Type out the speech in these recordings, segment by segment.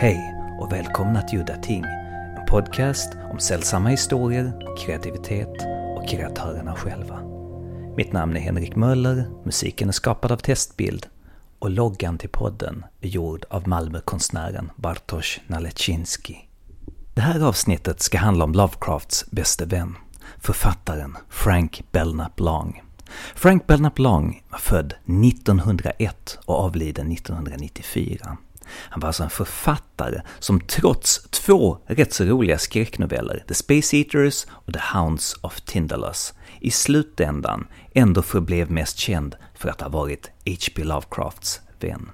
Hej och välkomna till Udda Ting, en podcast om sällsamma historier, kreativitet och kreatörerna själva. Mitt namn är Henrik Möller, musiken är skapad av Testbild och loggan till podden är gjord av Malmökonstnären Bartosz Nalecinski. Det här avsnittet ska handla om Lovecrafts bäste vän, författaren Frank Belknap Long. Frank Belknap Long var född 1901 och avliden 1994. Han var alltså en författare som trots två rätt så roliga skräcknoveller, The Space Eaters och The Hounds of Tindalus, i slutändan ändå förblev mest känd för att ha varit H.P. Lovecrafts vän.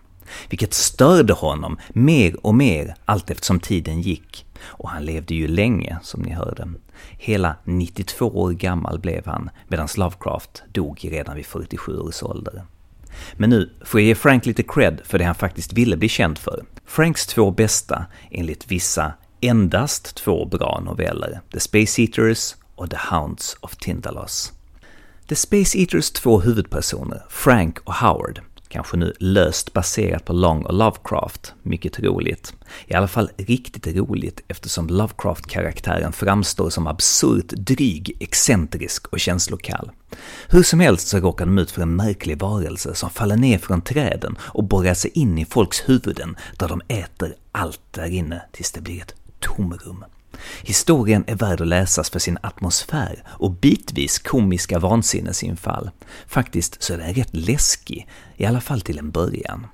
Vilket störde honom mer och mer allt eftersom tiden gick. Och han levde ju länge, som ni hörde. Hela 92 år gammal blev han, medan Lovecraft dog redan vid 47 års ålder. Men nu får jag ge Frank lite cred för det han faktiskt ville bli känd för. Franks två bästa, enligt vissa endast två bra noveller, The Space Eaters och The Hounds of Tindalos. The Space Eaters två huvudpersoner, Frank och Howard, kanske nu löst baserat på Long och Lovecraft, mycket roligt. I alla fall riktigt roligt eftersom Lovecraft-karaktären framstår som absurt dryg, excentrisk och känslokall. Hur som helst så råkar de ut för en märklig varelse som faller ner från träden och borrar sig in i folks huvuden där de äter allt där inne tills det blir ett tomrum. Historien är värd att läsas för sin atmosfär och bitvis komiska vansinnesinfall. Faktiskt så är den rätt läskig, i alla fall till en början.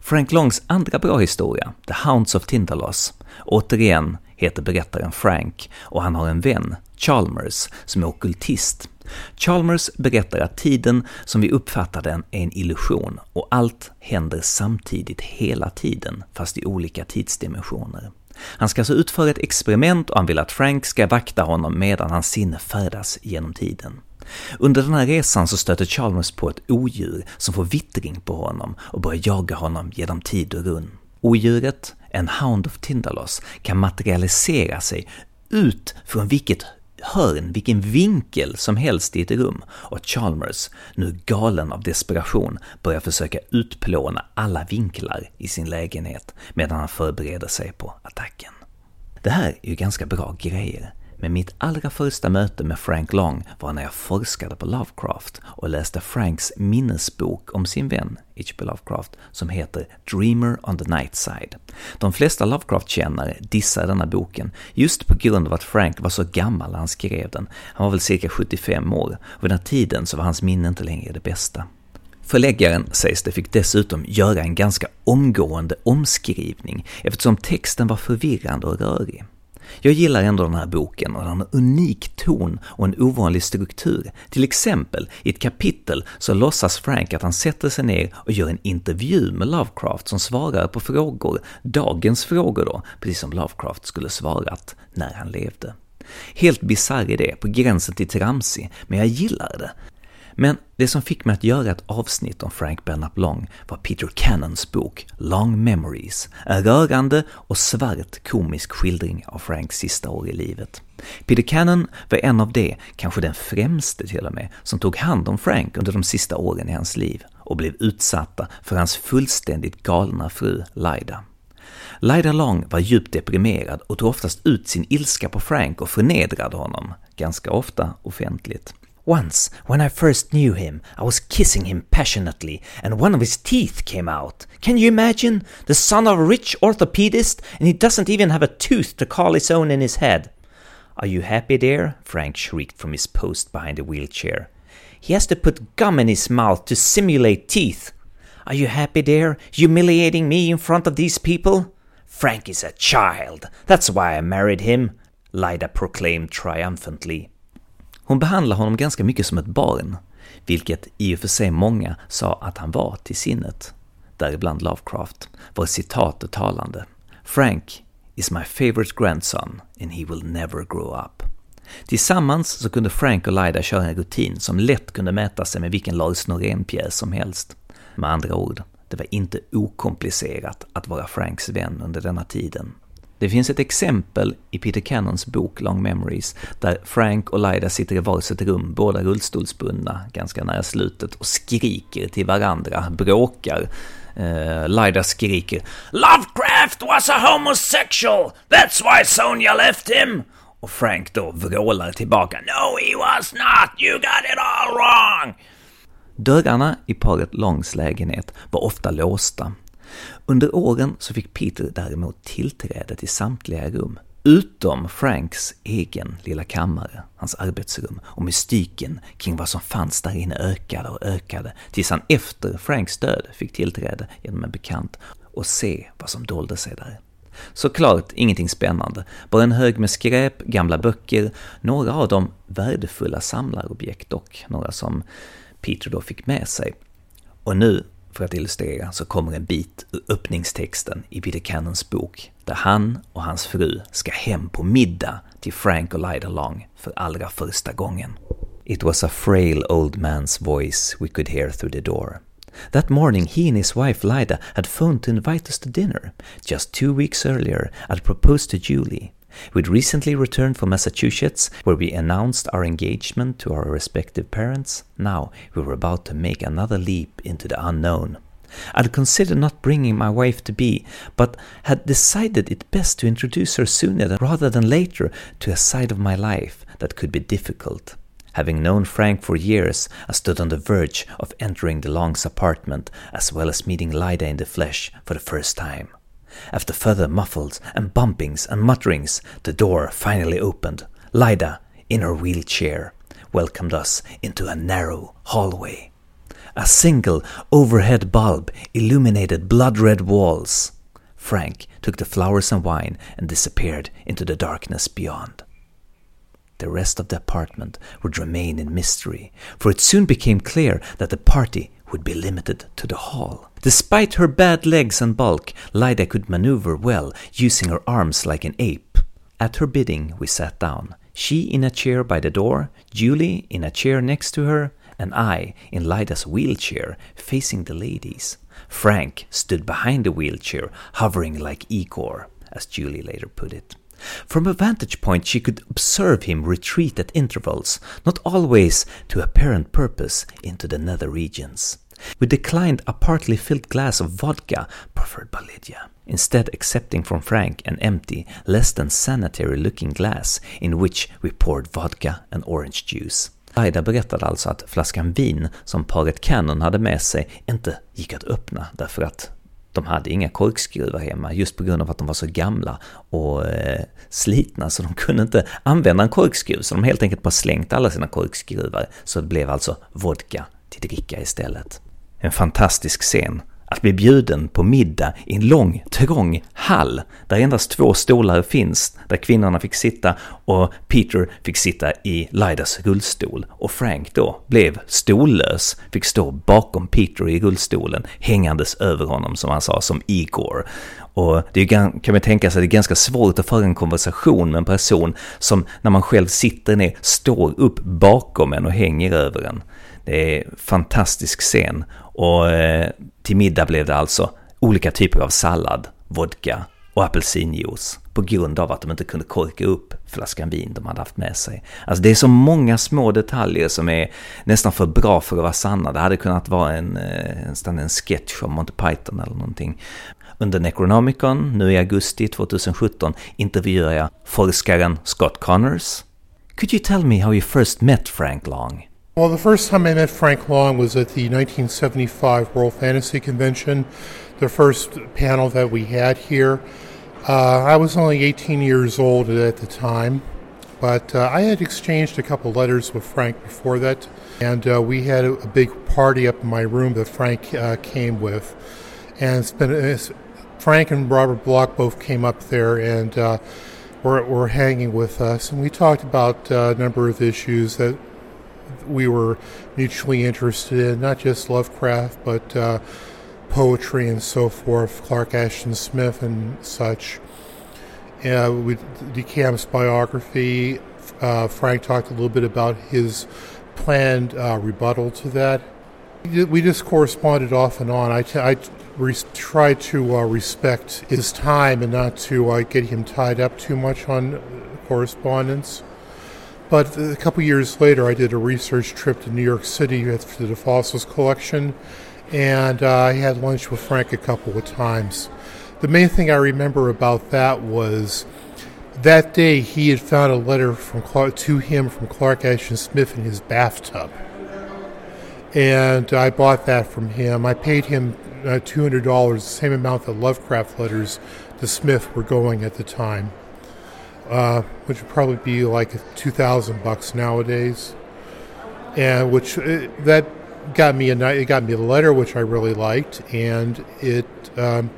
Frank Longs andra bra historia, The Hounds of Tindalos, återigen heter berättaren Frank och han har en vän, Chalmers, som är okultist. Chalmers berättar att tiden som vi uppfattar den är en illusion och allt händer samtidigt hela tiden, fast i olika tidsdimensioner. Han ska alltså utföra ett experiment och han vill att Frank ska vakta honom medan hans sinne färdas genom tiden. Under den här resan så stöter Chalmers på ett odjur som får vittring på honom och börjar jaga honom genom tid och rum. Odjuret, en Hound of Tindalos, kan materialisera sig ut från vilket hörn, vilken vinkel som helst i ett rum och Chalmers, nu galen av desperation, börjar försöka utplåna alla vinklar i sin lägenhet medan han förbereder sig på attacken. Det här är ju ganska bra grejer, men mitt allra första möte med Frank Long var när jag forskade på Lovecraft och läste Franks minnesbok om sin vän H.P. Lovecraft som heter Dreamer on the Night Side. De flesta Lovecraft-kännare dissar denna boken just på grund av att Frank var så gammal när han skrev den. Han var väl cirka 75 år och vid den tiden så var hans minne inte längre det bästa. Förläggaren, sägs det, fick dessutom göra en ganska omgående omskrivning eftersom texten var förvirrande och rörig. Jag gillar ändå den här boken och den har en unik ton och en ovanlig struktur. Till exempel, i ett kapitel så låtsas Frank att han sätter sig ner och gör en intervju med Lovecraft som svarar på frågor, dagens frågor då, precis som Lovecraft skulle svarat när han levde. Helt bisarr idé, på gränsen till tramsig, men jag gillar det. Men det som fick mig att göra ett avsnitt om Frank Belknap Long var Peter Cannons bok Long Memories, en rörande och svart komisk skildring av Franks sista år i livet. Peter Cannon var en av de, kanske den främste till och med, som tog hand om Frank under de sista åren i hans liv och blev utsatta för hans fullständigt galna fru Lida. Lida Long var djupt deprimerad och tog oftast ut sin ilska på Frank och förnedrade honom, ganska ofta offentligt. Once, when I first knew him, I was kissing him passionately, and one of his teeth came out. Can you imagine? The son of a rich orthopedist, and he doesn't even have a tooth to call his own in his head. Are you happy, dear? Frank shrieked from his post behind the wheelchair. He has to put gum in his mouth to simulate teeth. Are you happy, dear, humiliating me in front of these people? Frank is a child. That's why I married him, Lyda proclaimed triumphantly. Hon behandlar honom ganska mycket som ett barn, vilket i och för sig många sa att han var till sinnet. Däribland Lovecraft, var citatet talande. Frank is my favorite grandson and he will never grow up. Tillsammans så kunde Frank och Lida köra en rutin som lätt kunde mäta sig med vilken Lars Norén-pjäs som helst. Med andra ord, det var inte okomplicerat att vara Franks vän under denna tiden. Det finns ett exempel i Peter Cannons bok Long Memories där Frank och Lida sitter i varsitt rum, båda rullstolsbundna, ganska nära slutet och skriker till varandra, bråkar eh, Uh, Lyda skriker Lovecraft was a homosexual! That's why Sonja left him! Och Frank då vrålar tillbaka No he was not! You got it all wrong! Dörrarna i paret Longs lägenhet var ofta låsta. Under åren så fick Peter däremot tillträde till samtliga rum, utom Franks egen lilla kammare, hans arbetsrum, och mystiken kring vad som fanns där inne ökade och ökade, tills han efter Franks död fick tillträde genom en bekant och se vad som dolde sig där. Såklart ingenting spännande, bara en hög med skräp, gamla böcker, några av dem värdefulla samlarobjekt och några som Peter då fick med sig. Och nu, för att illustrera, så kommer en bit ur öppningstexten i Peter Cannons bok, där han och hans fru ska hem på middag till Frank och Lyda Long för allra första gången. It was a frail old man's voice we could hear through the door. That morning, he and his wife Lyda had phoned to invite us to dinner. Just two weeks earlier, I'd proposed to Julie. We'd recently returned from Massachusetts, where we announced our engagement to our respective parents. Now we were about to make another leap into the unknown. I'd considered not bringing my wife to be, but had decided it best to introduce her sooner rather than later to a side of my life that could be difficult. Having known Frank for years, I stood on the verge of entering the Longs apartment as well as meeting Lyda in the flesh for the first time. After further muffles and bumpings and mutterings, the door finally opened. Lyda, in her wheelchair, welcomed us into a narrow hallway. A single overhead bulb illuminated blood red walls. Frank took the flowers and wine and disappeared into the darkness beyond. The rest of the apartment would remain in mystery, for it soon became clear that the party would be limited to the hall. Despite her bad legs and bulk, Lyda could maneuver well, using her arms like an ape. At her bidding, we sat down. She in a chair by the door, Julie in a chair next to her, and I in Lyda's wheelchair, facing the ladies. Frank stood behind the wheelchair, hovering like Igor, as Julie later put it. From a vantage point, she could observe him retreat at intervals, not always to apparent purpose, into the nether regions. We declined a partly filled glass of vodka proffered by Lydia, instead accepting from Frank an empty, less than sanitary looking glass in which we poured vodka and orange juice. Aida berättade alltså att flaskan vin som paret Cannon hade med sig inte gick att öppna därför att de hade inga korkskruvar hemma just på grund av att de var så gamla och eh, slitna så de kunde inte använda en korkskruv. Så de helt enkelt bara slängt alla sina korkskruvar. Så det blev alltså vodka till dricka istället. En fantastisk scen att bli bjuden på middag i en lång, trång hall där endast två stolar finns, där kvinnorna fick sitta och Peter fick sitta i Lydas rullstol och Frank då blev stollös, fick stå bakom Peter i rullstolen hängandes över honom som han sa som Igor. Och det kan man tänka sig, det är ganska svårt att föra en konversation med en person som när man själv sitter ner står upp bakom en och hänger över en. Det är en fantastisk scen och eh, till middag blev det alltså olika typer av sallad, vodka och apelsinjuice på grund av att de inte kunde korka upp flaskan vin de hade haft med sig. Alltså det är så många små detaljer som är nästan för bra för att vara sanna. Det hade kunnat vara en, eh, nästan en sketch om Monty Python eller någonting. Under Necronomicon, nu i augusti 2017, intervjuar jag forskaren Scott Connors. Could you tell me how you first met Frank Long? Well, the first time I met Frank Long was at the 1975 World Fantasy Convention, the first panel that we had here. Uh, I was only 18 years old at the time, but uh, I had exchanged a couple letters with Frank before that, and uh, we had a, a, big party up in my room that Frank uh, came with. And been, it's, Frank and Robert Bloch both came up there and uh, were, were hanging with us, and we talked about uh, a number of issues that we were mutually interested in, not just Lovecraft, but uh, poetry and so forth, Clark Ashton Smith and such. Uh, with DeCamp's biography, uh, Frank talked a little bit about his planned uh, rebuttal to that. We just corresponded off and on. I, t- I re- tried to uh, respect his time and not to uh, get him tied up too much on correspondence. But a couple years later, I did a research trip to New York City to the fossils collection, and uh, I had lunch with Frank a couple of times. The main thing I remember about that was that day he had found a letter from Clark, to him from Clark Ashton Smith in his bathtub, and I bought that from him. I paid him uh, two hundred dollars, the same amount that Lovecraft letters to Smith were going at the time uh, which would probably be like two thousand bucks nowadays, and which uh, that got me a it got me a letter which I really liked, and it um,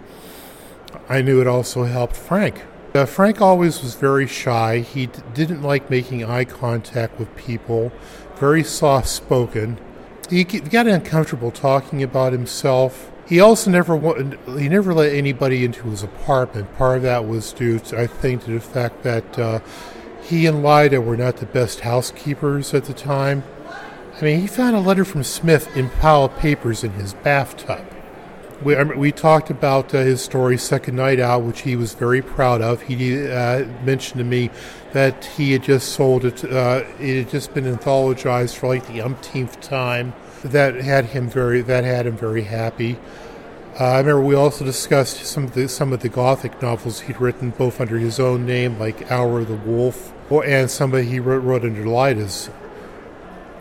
I knew it also helped Frank. Uh, Frank always was very shy. He d- didn't like making eye contact with people. Very soft spoken. He got uncomfortable talking about himself he also never he never let anybody into his apartment. Part of that was due, to, I think, to the fact that uh, he and Lyda were not the best housekeepers at the time. I mean, he found a letter from Smith in pile of papers in his bathtub. We, I mean, we talked about uh, his story, Second Night Out, which he was very proud of. He uh, mentioned to me that he had just sold it, uh, it had just been anthologized for like the umpteenth time that had him very that had him very happy. Uh, I remember we also discussed some of the some of the Gothic novels he'd written, both under his own name, like Hour of the Wolf, or, and some that he wrote, wrote under Lyda's,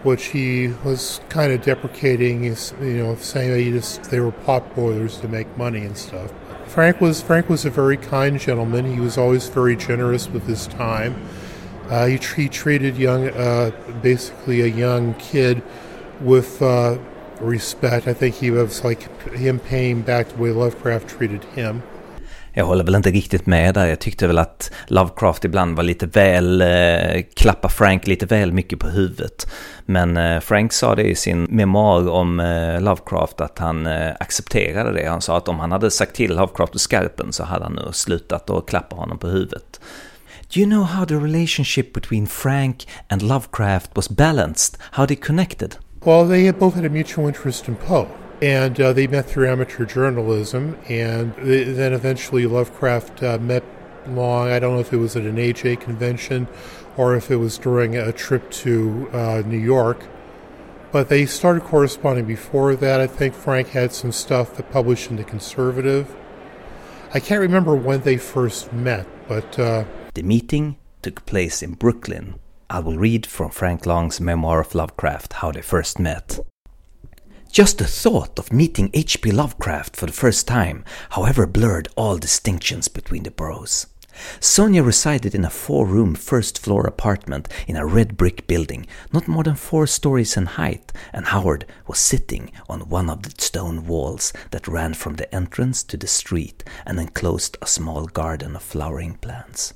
which he was kind of deprecating. You know, saying that he just they were pot boilers to make money and stuff. Frank was Frank was a very kind gentleman. He was always very generous with his time. Uh, he, he treated young, uh, basically a young kid with uh, respect. I think he was like him paying back the way Lovecraft treated him. Jag håller väl inte riktigt med där. Jag tyckte väl att Lovecraft ibland var lite väl, eh, klappa Frank lite väl mycket på huvudet. Men eh, Frank sa det i sin memoar om eh, Lovecraft att han eh, accepterade det. Han sa att om han hade sagt till Lovecraft och skarpen så hade han nu slutat att klappa honom på huvudet. Do you know how the relationship between Frank and Lovecraft was balanced? How they connected? Well, they both had a mutual interest in Poe. And uh, they met through amateur journalism, and then eventually Lovecraft uh, met Long. I don't know if it was at an AJ convention or if it was during a trip to uh, New York. But they started corresponding before that. I think Frank had some stuff that published in the Conservative. I can't remember when they first met, but. Uh, the meeting took place in Brooklyn I will read from Frank Long's memoir of Lovecraft how they first met. Just the thought of meeting H.P. Lovecraft for the first time, however, blurred all distinctions between the bros. Sonia resided in a four room first floor apartment in a red brick building, not more than four stories in height, and Howard was sitting on one of the stone walls that ran from the entrance to the street and enclosed a small garden of flowering plants.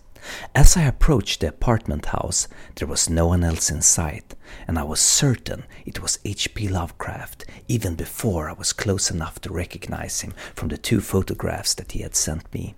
As I approached the apartment house, there was no one else in sight, and I was certain it was H.P. Lovecraft, even before I was close enough to recognize him from the two photographs that he had sent me.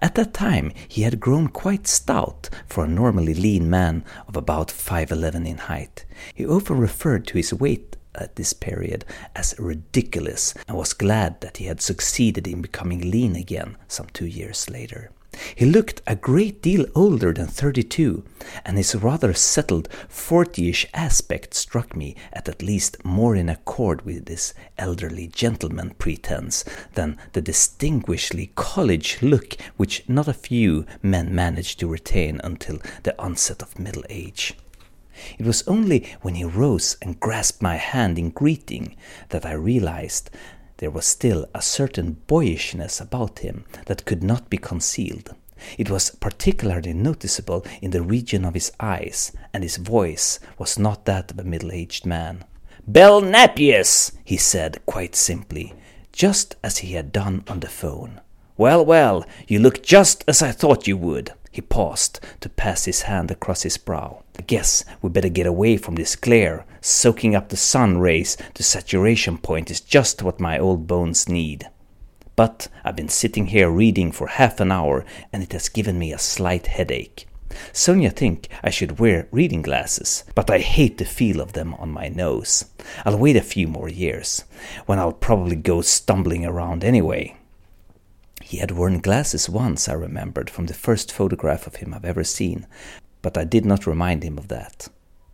At that time, he had grown quite stout for a normally lean man of about 5'11 in height. He often referred to his weight at this period as ridiculous and was glad that he had succeeded in becoming lean again some two years later. He looked a great deal older than 32, and his rather settled 40ish aspect struck me at at least more in accord with this elderly gentleman pretense than the distinguishedly college look which not a few men manage to retain until the onset of middle age. It was only when he rose and grasped my hand in greeting that I realized there was still a certain boyishness about him that could not be concealed. It was particularly noticeable in the region of his eyes, and his voice was not that of a middle aged man. Belknapius, he said quite simply, just as he had done on the phone. Well, well, you look just as I thought you would. He paused to pass his hand across his brow. I guess we better get away from this glare. Soaking up the sun rays to saturation point is just what my old bones need. But I've been sitting here reading for half an hour and it has given me a slight headache. Sonia think I should wear reading glasses, but I hate the feel of them on my nose. I'll wait a few more years, when I'll probably go stumbling around anyway. He had worn glasses once, I remembered, from the first photograph of him I've ever seen. but I did not remind him of that.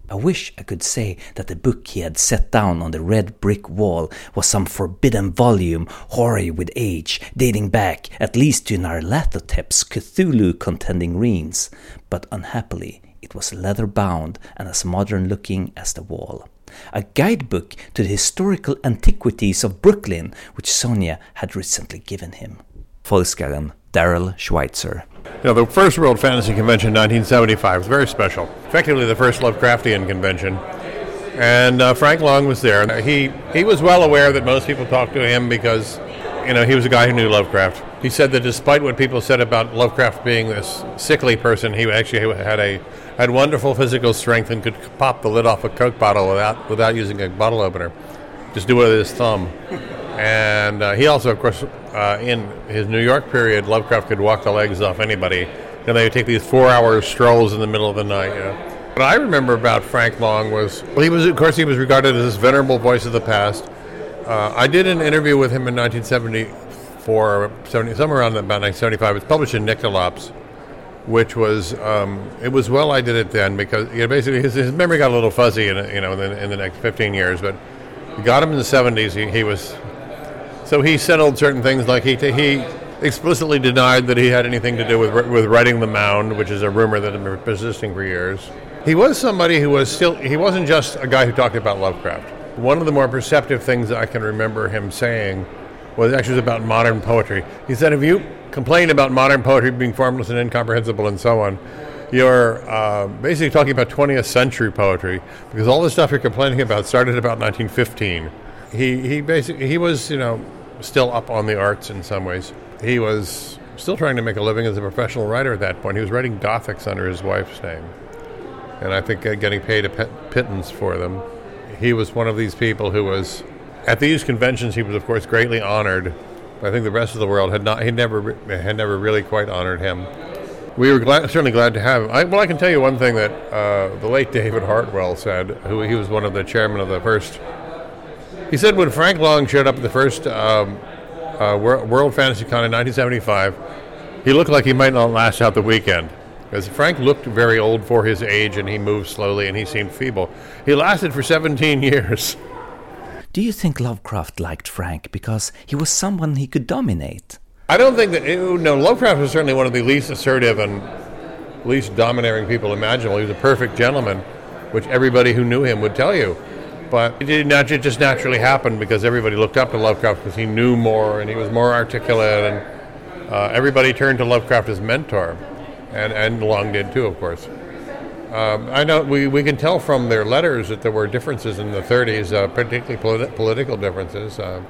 I wish I could say that the book he had set down on the red brick wall was some forbidden volume, hoary with age, dating back at least to Nyarlathotep's Cthulhu contending reigns, but unhappily it was leather bound and as modern looking as the wall. A guidebook to the historical antiquities of Brooklyn, which Sonia had recently given him. Forskaren Darrell Schweitzer. You know, the first World Fantasy Convention in 1975 was very special. Effectively, the first Lovecraftian convention. And uh, Frank Long was there. He, he was well aware that most people talked to him because, you know, he was a guy who knew Lovecraft. He said that despite what people said about Lovecraft being this sickly person, he actually had a had wonderful physical strength and could pop the lid off a Coke bottle without without using a bottle opener. Just do it with his thumb. And uh, he also, of course, uh, in his New York period, Lovecraft could walk the legs off anybody. And they would take these four-hour strolls in the middle of the night. You know. What I remember about Frank Long was, well, he was, of course, he was regarded as this venerable voice of the past. Uh, I did an interview with him in 1974, 70, somewhere around about 1975. It's published in Nyctalops, which was um, it was well I did it then because you know, basically his, his memory got a little fuzzy in you know in the, in the next 15 years, but we got him in the 70s. He, he was so he settled certain things, like he he explicitly denied that he had anything to do with with writing the mound, which is a rumor that had been persisting for years. He was somebody who was still he wasn't just a guy who talked about Lovecraft. One of the more perceptive things I can remember him saying was actually about modern poetry. He said, "If you complain about modern poetry being formless and incomprehensible and so on." You're uh, basically talking about 20th century poetry because all the stuff you're complaining about started about 1915. He he basically he was you know still up on the arts in some ways. He was still trying to make a living as a professional writer at that point. He was writing Gothics under his wife's name, and I think uh, getting paid a pittance for them. He was one of these people who was at these conventions. He was, of course, greatly honored. But I think the rest of the world had not. He never had never really quite honored him. We were glad, certainly glad to have him. I, well, I can tell you one thing that uh, the late David Hartwell said, who he was one of the chairmen of the first he said when Frank Long showed up at the first um, uh, World Fantasy Con in 1975, he looked like he might not last out the weekend. Because Frank looked very old for his age and he moved slowly and he seemed feeble. He lasted for 17 years. Do you think Lovecraft liked Frank because he was someone he could dominate? I don't think that. No, Lovecraft was certainly one of the least assertive and least domineering people imaginable. He was a perfect gentleman, which everybody who knew him would tell you. But it did not just naturally happen because everybody looked up to Lovecraft because he knew more and he was more articulate, and uh, everybody turned to Lovecraft as mentor, and and Long did too, of course. Um, I know we, we can tell from their letters that there were differences in the 30s, uh, particularly politi- political differences. Uh,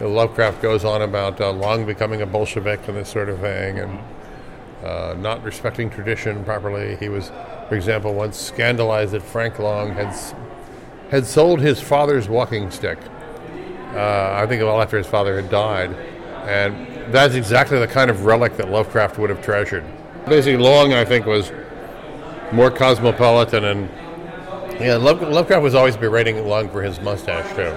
Lovecraft goes on about uh, Long becoming a Bolshevik and this sort of thing, and uh, not respecting tradition properly. He was, for example, once scandalized that Frank Long had had sold his father's walking stick. Uh, I think well after his father had died, and that's exactly the kind of relic that Lovecraft would have treasured. Basically, Long I think was more cosmopolitan, and yeah, Love, Lovecraft was always berating Long for his mustache too.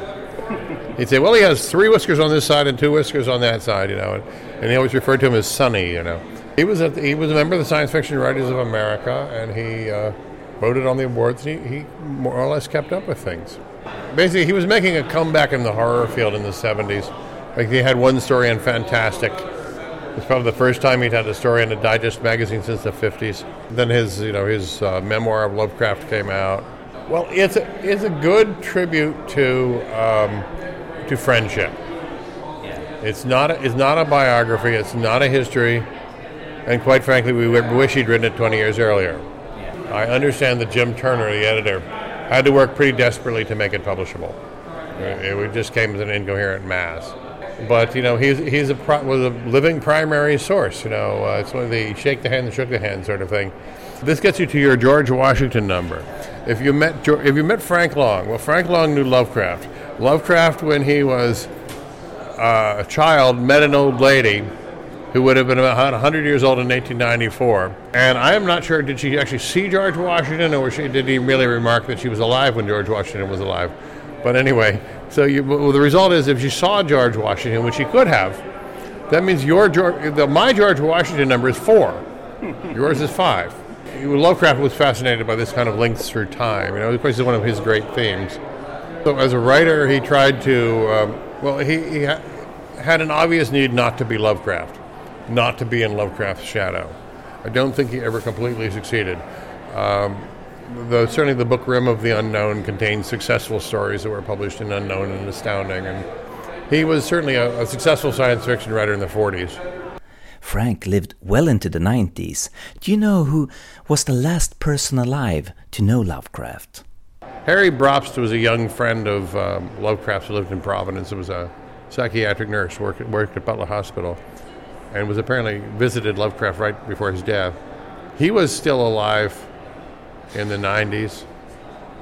He'd say, "Well, he has three whiskers on this side and two whiskers on that side," you know, and, and he always referred to him as Sonny, you know. He was a, he was a member of the Science Fiction Writers of America, and he. Uh, voted on the awards. He, he more or less kept up with things. Basically, he was making a comeback in the horror field in the 70s. Like he had one story on Fantastic. It's probably the first time he'd had a story in a digest magazine since the 50s. Then his, you know, his uh, memoir of Lovecraft came out. Well, it's a, it's a good tribute to um, to friendship. It's not a, it's not a biography. It's not a history. And quite frankly, we wish he'd written it 20 years earlier. I understand that Jim Turner, the editor, had to work pretty desperately to make it publishable. It just came as an incoherent mass. But you know, he's he's a was a living primary source. You know, uh, it's one of the shake the hand and shook the hand sort of thing. This gets you to your George Washington number. If you met if you met Frank Long, well, Frank Long knew Lovecraft. Lovecraft, when he was uh, a child, met an old lady who would have been about 100 years old in 1894. And I am not sure, did she actually see George Washington, or she, did he really remark that she was alive when George Washington was alive? But anyway, so you, well, the result is if she saw George Washington, which she could have, that means your George, the, my George Washington number is four. Yours is five. Lovecraft was fascinated by this kind of links through time. You know, of course, it's one of his great themes. So, as a writer, he tried to, um, well, he, he ha- had an obvious need not to be Lovecraft, not to be in Lovecraft's shadow. I don't think he ever completely succeeded. Um, though certainly the book Rim of the Unknown contains successful stories that were published in Unknown and Astounding, and he was certainly a, a successful science fiction writer in the 40s. Frank lived well into the 90s. Do you know who was the last person alive to know Lovecraft? Harry Brobst was a young friend of um, Lovecraft's who lived in Providence. It was a psychiatric nurse, worked, worked at Butler Hospital, and was apparently visited Lovecraft right before his death. He was still alive in the 90s.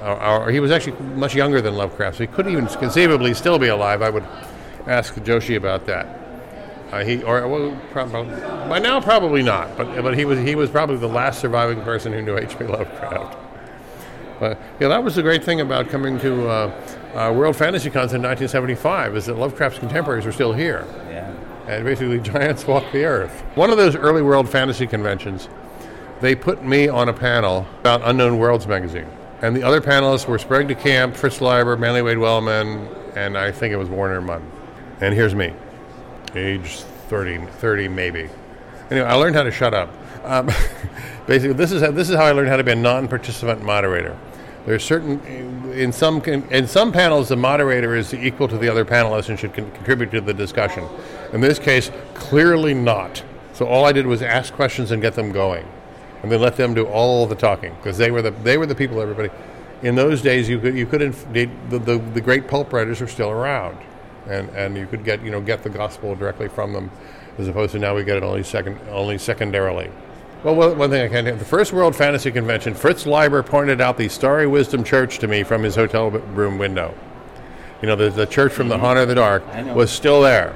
Or, or he was actually much younger than Lovecraft, so he couldn't even conceivably still be alive. I would ask Joshi about that. Uh, he or well, probably, by now probably not, but but he was he was probably the last surviving person who knew H.P. Lovecraft. But yeah, that was the great thing about coming to uh, uh, World Fantasy Con in 1975 is that Lovecraft's contemporaries were still here. Yeah. And basically, giants walk the earth. One of those early World Fantasy conventions, they put me on a panel about Unknown Worlds magazine. And the other panelists were Sprague de Camp, Fritz Leiber, Manly Wade Wellman, and I think it was Warner Munn. And here's me, age 30, 30 maybe. Anyway, I learned how to shut up. Um, basically, this is how, this is how I learned how to be a non-participant moderator. There's certain in some in some panels the moderator is equal to the other panelists and should con- contribute to the discussion. In this case, clearly not. So all I did was ask questions and get them going, and then let them do all the talking because they were the they were the people. Everybody in those days you could you could inf- the, the the great pulp writers were still around, and and you could get you know get the gospel directly from them, as opposed to now we get it only second only secondarily. Well, one thing I can not The first World Fantasy Convention, Fritz Leiber pointed out the Starry Wisdom Church to me from his hotel room window. You know, the, the church from the mm-hmm. Haunter of the Dark was still there.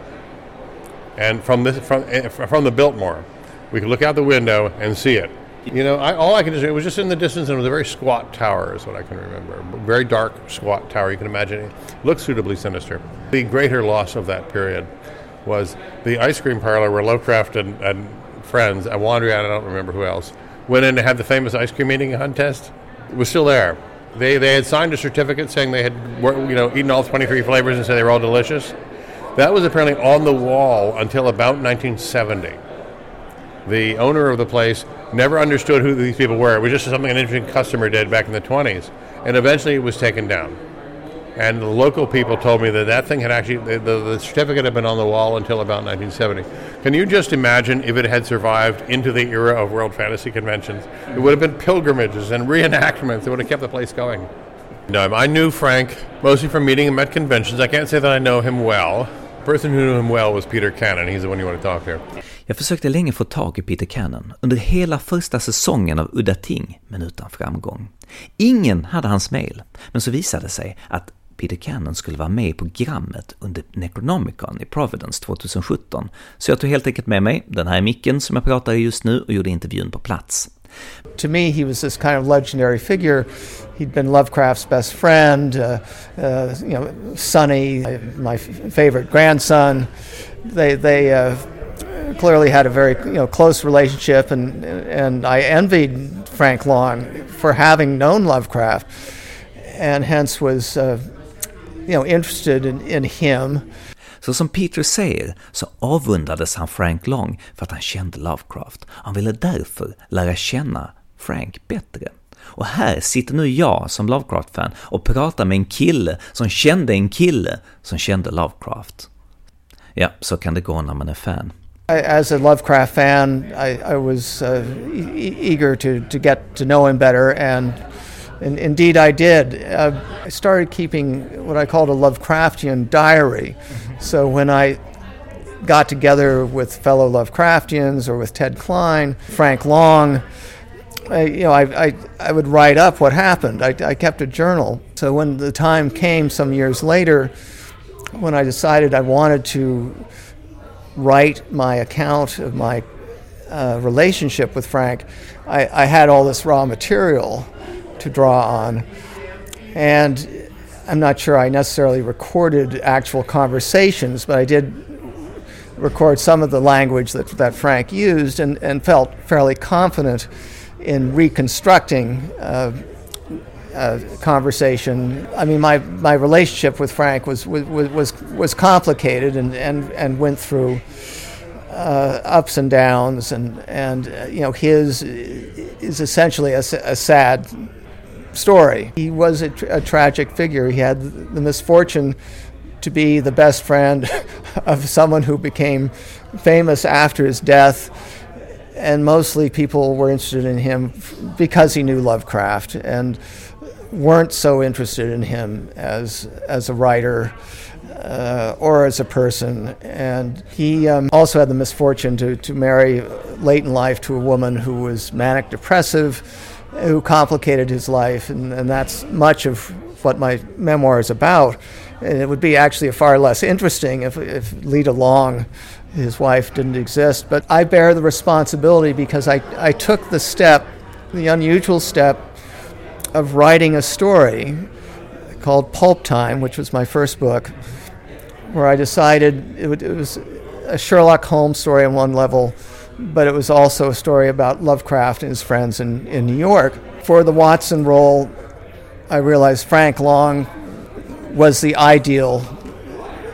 And from, this, from, eh, from the Biltmore, we could look out the window and see it. You know, I, all I can do, it was just in the distance, and it was a very squat tower, is what I can remember. Very dark, squat tower. You can imagine it looked suitably sinister. The greater loss of that period was the ice cream parlor where Lovecraft and, and friends, I wander out, I don't remember who else, went in to have the famous ice cream eating contest. It was still there. They, they had signed a certificate saying they had you know eaten all 23 flavors and said they were all delicious. That was apparently on the wall until about 1970. The owner of the place never understood who these people were. It was just something an interesting customer did back in the 20s. And eventually it was taken down. And the local people told me that that thing had actually, the, the, the, certificate had been on the wall until about 1970. Can you just imagine if it had survived into the era of World Fantasy Conventions? It would have been pilgrimages and reenactments. It would have kept the place going. No, I knew Frank mostly from meeting him at conventions. I can't say that I know him well. Person who knew him well was Peter Cannon. He's the one you want to talk to. Jag försökte länge få tag i Peter Cannon under hela första säsongen av Udda Ting, men utan framgång. Ingen hade hans mail, men så visade det sig att Peter Cannon skulle vara med i programmet under Necronomicon i Providence 2017, så jag tog helt enkelt med mig den här micken som jag pratar i just nu och gjorde intervjun på plats. To me, he was this kind of legendary figure. He'd been Lovecraft's best friend, uh, uh, you know, Sonny, my favorite grandson. They, they uh, clearly had a very you know close relationship, and and I envied Frank Long for having known Lovecraft, and hence was uh, you know, interested in, in him. Så som Peter säger så avundades han Frank Long för att han kände Lovecraft. Han ville därför lära känna Frank bättre. Och här sitter nu jag som Lovecraft-fan och pratar med en kille som kände en kille som kände Lovecraft. Ja, så kan det gå när man är fan. As a Lovecraft fan, I, I was uh, e-, e eager to, to get to know him better and And indeed, I did. Uh, I started keeping what I called a Lovecraftian diary. So when I got together with fellow Lovecraftians or with Ted Klein, Frank Long, I, you know, I, I, I would write up what happened. I, I kept a journal. So when the time came some years later, when I decided I wanted to write my account of my uh, relationship with Frank, I, I had all this raw material to draw on. And I'm not sure I necessarily recorded actual conversations, but I did record some of the language that, that Frank used and, and felt fairly confident in reconstructing. Uh, conversation. I mean, my, my relationship with Frank was was, was, was complicated and, and, and went through uh, ups and downs, and and uh, you know his is essentially a, a sad story. He was a, tra- a, tragic figure. He had the misfortune to be the best friend of someone who became famous after his death. And mostly people were interested in him because he knew Lovecraft and weren't so interested in him as, as a writer uh, or as a person. And he um, also had the misfortune to, to marry late in life to a woman who was manic depressive, who complicated his life. And, and that's much of what my memoir is about. And it would be actually far less interesting if, if Leda Long, his wife, didn't exist. But I bear the responsibility because I, I took the step, the unusual step, of writing a story called Pulp Time, which was my first book where I decided it, it was a Sherlock Holmes story on one level, but it was also a story about Lovecraft and his friends in, in New York. For the Watson role, I realized Frank Long was the ideal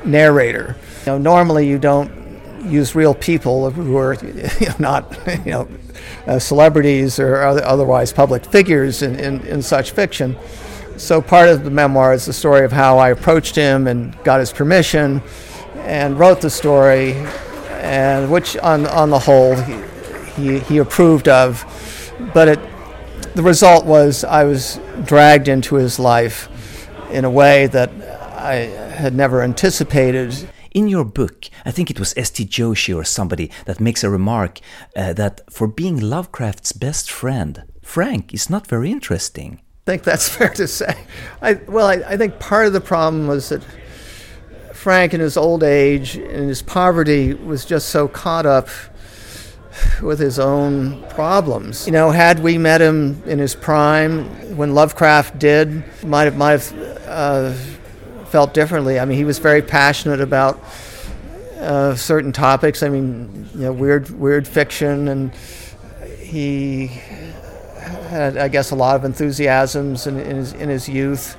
narrator. You know, normally you don't use real people who are you know, not you know uh, celebrities or otherwise public figures in, in, in such fiction. So part of the memoir is the story of how I approached him and got his permission and wrote the story, and which on, on the whole he, he, he approved of. But it, the result was I was dragged into his life in a way that I had never anticipated. In your book, I think it was S.T. Joshi or somebody that makes a remark uh, that for being Lovecraft's best friend, Frank is not very interesting I think that's fair to say. I, well, I, I, think part of the problem was that Frank, in his old age and his poverty, was just so caught up with his own problems. You know, had we met him in his prime, when Lovecraft did, might have might have uh, felt differently. I mean, he was very passionate about uh, certain topics. I mean, you know, weird weird fiction, and he had, I guess, a lot of enthusiasms in, in, his, in his youth.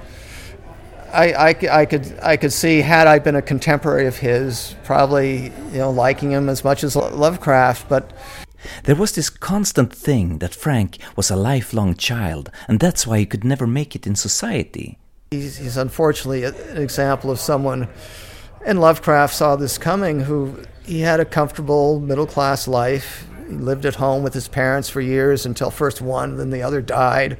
I, I, I, could I could see had I been a contemporary of his, probably you know liking him as much as Lovecraft, but there was this constant thing that Frank was a lifelong child, and that's why he could never make it in society. He's, he's unfortunately an example of someone, and Lovecraft saw this coming. Who he had a comfortable middle class life. He lived at home with his parents for years until first one, then the other died.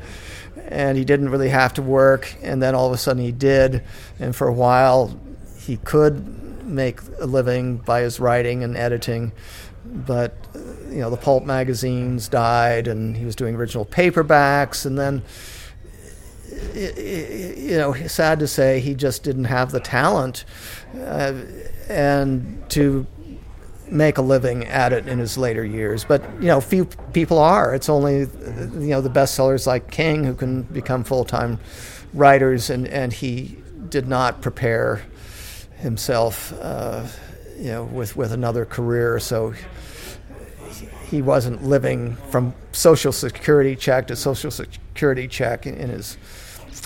And he didn't really have to work. And then all of a sudden he did. And for a while, he could make a living by his writing and editing. But, you know, the pulp magazines died, and he was doing original paperbacks. And then, you know, sad to say, he just didn't have the talent. Uh, and to make a living at it in his later years. But you know, few people are. It's only you know the bestsellers like King who can become full-time writers, and and he did not prepare himself, uh, you know, with with another career. So he wasn't living from social security check to social security check in his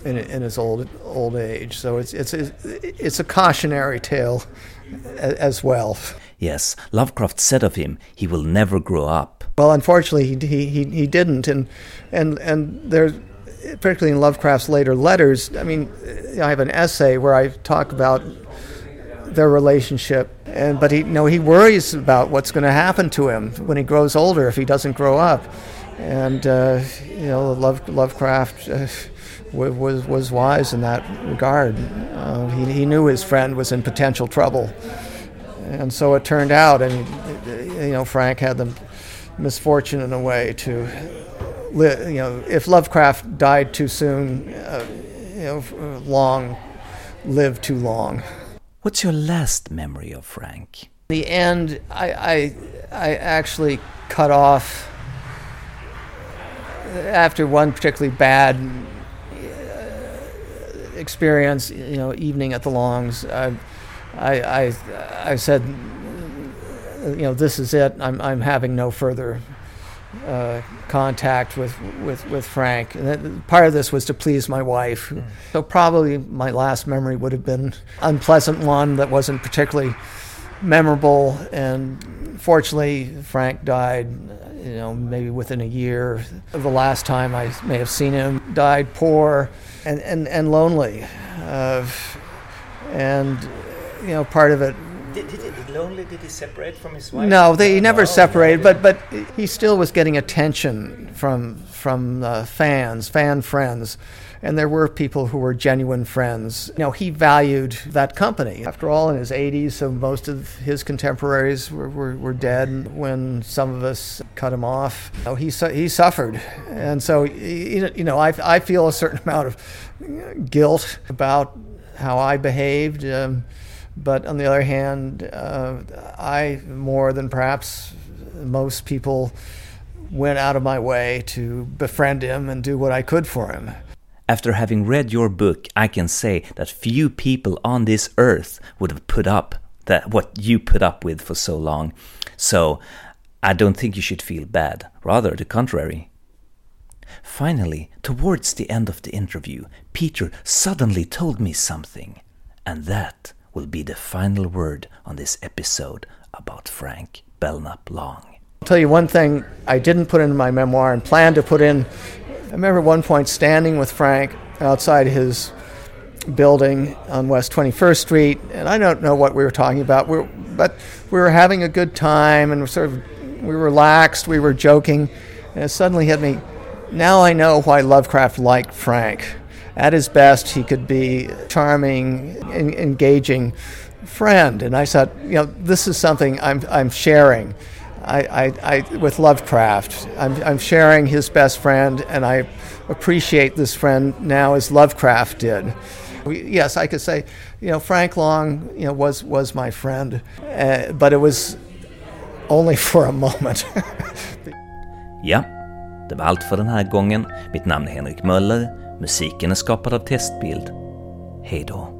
in, in his old old age. So it's it's it's a cautionary tale as well. Yes, Lovecraft said of him, he will never grow up. Well, unfortunately, he, he, he didn't. And, and, and there's, particularly in Lovecraft's later letters, I mean, I have an essay where I talk about their relationship. And, but he, you know, he worries about what's going to happen to him when he grows older if he doesn't grow up. And, uh, you know, Love, Lovecraft. Uh, was was wise in that regard. Uh, he, he knew his friend was in potential trouble, and so it turned out. And you know, Frank had the misfortune in a way to, li- you know, if Lovecraft died too soon, uh, you know, long lived too long. What's your last memory of Frank? The end. I I, I actually cut off after one particularly bad uh, experience. You know, evening at the Longs. I, I, I, I said, you know, this is it. I'm, I'm having no further uh, contact with, with, with Frank. And that, part of this was to please my wife. Mm. So probably my last memory would have been unpleasant one that wasn't particularly memorable. And fortunately, Frank died, you know, maybe within a year of the last time I may have seen him. Died poor and, and, and lonely. Uh, and, you know, part of it did, did, did, lonely? Did he separate from his wife? No, they he never no, separated, but but he still was getting attention from from uh, fans, fan friends, and there were people who were genuine friends. You know, he valued that company. After all, in his 80s, so most of his contemporaries were, were, were dead when some of us cut him off. You know, he su- he suffered, and so you know, I I feel a certain amount of guilt about how I behaved. Um, but on the other hand, uh, I, more than perhaps most people, went out of my way to befriend him and do what I could for him. After having read your book, I can say that few people on this earth would have put up that what you put up with for so long. So I don't think you should feel bad, rather the contrary. Finally, towards the end of the interview, Peter suddenly told me something, and that will be the final word on this episode about Frank Belknap Long. I'll tell you one thing I didn't put in my memoir and planned to put in. I remember one point standing with Frank outside his building on West 21st Street, and I don't know what we were talking about, we were, but we were having a good time and sort of we were relaxed, we were joking, and it suddenly hit me. Now I know why Lovecraft liked Frank at his best, he could be charming, engaging friend. And I thought, you know, this is something I'm, I'm sharing. I, I, I, with Lovecraft, I'm, I'm sharing his best friend, and I appreciate this friend now as Lovecraft did. We, yes, I could say, you know, Frank Long, you know, was was my friend, uh, but it was only for a moment. ja, det var allt för den här gången. Mitt namn är Henrik Möller. Musiken är skapad av Testbild. Hej då.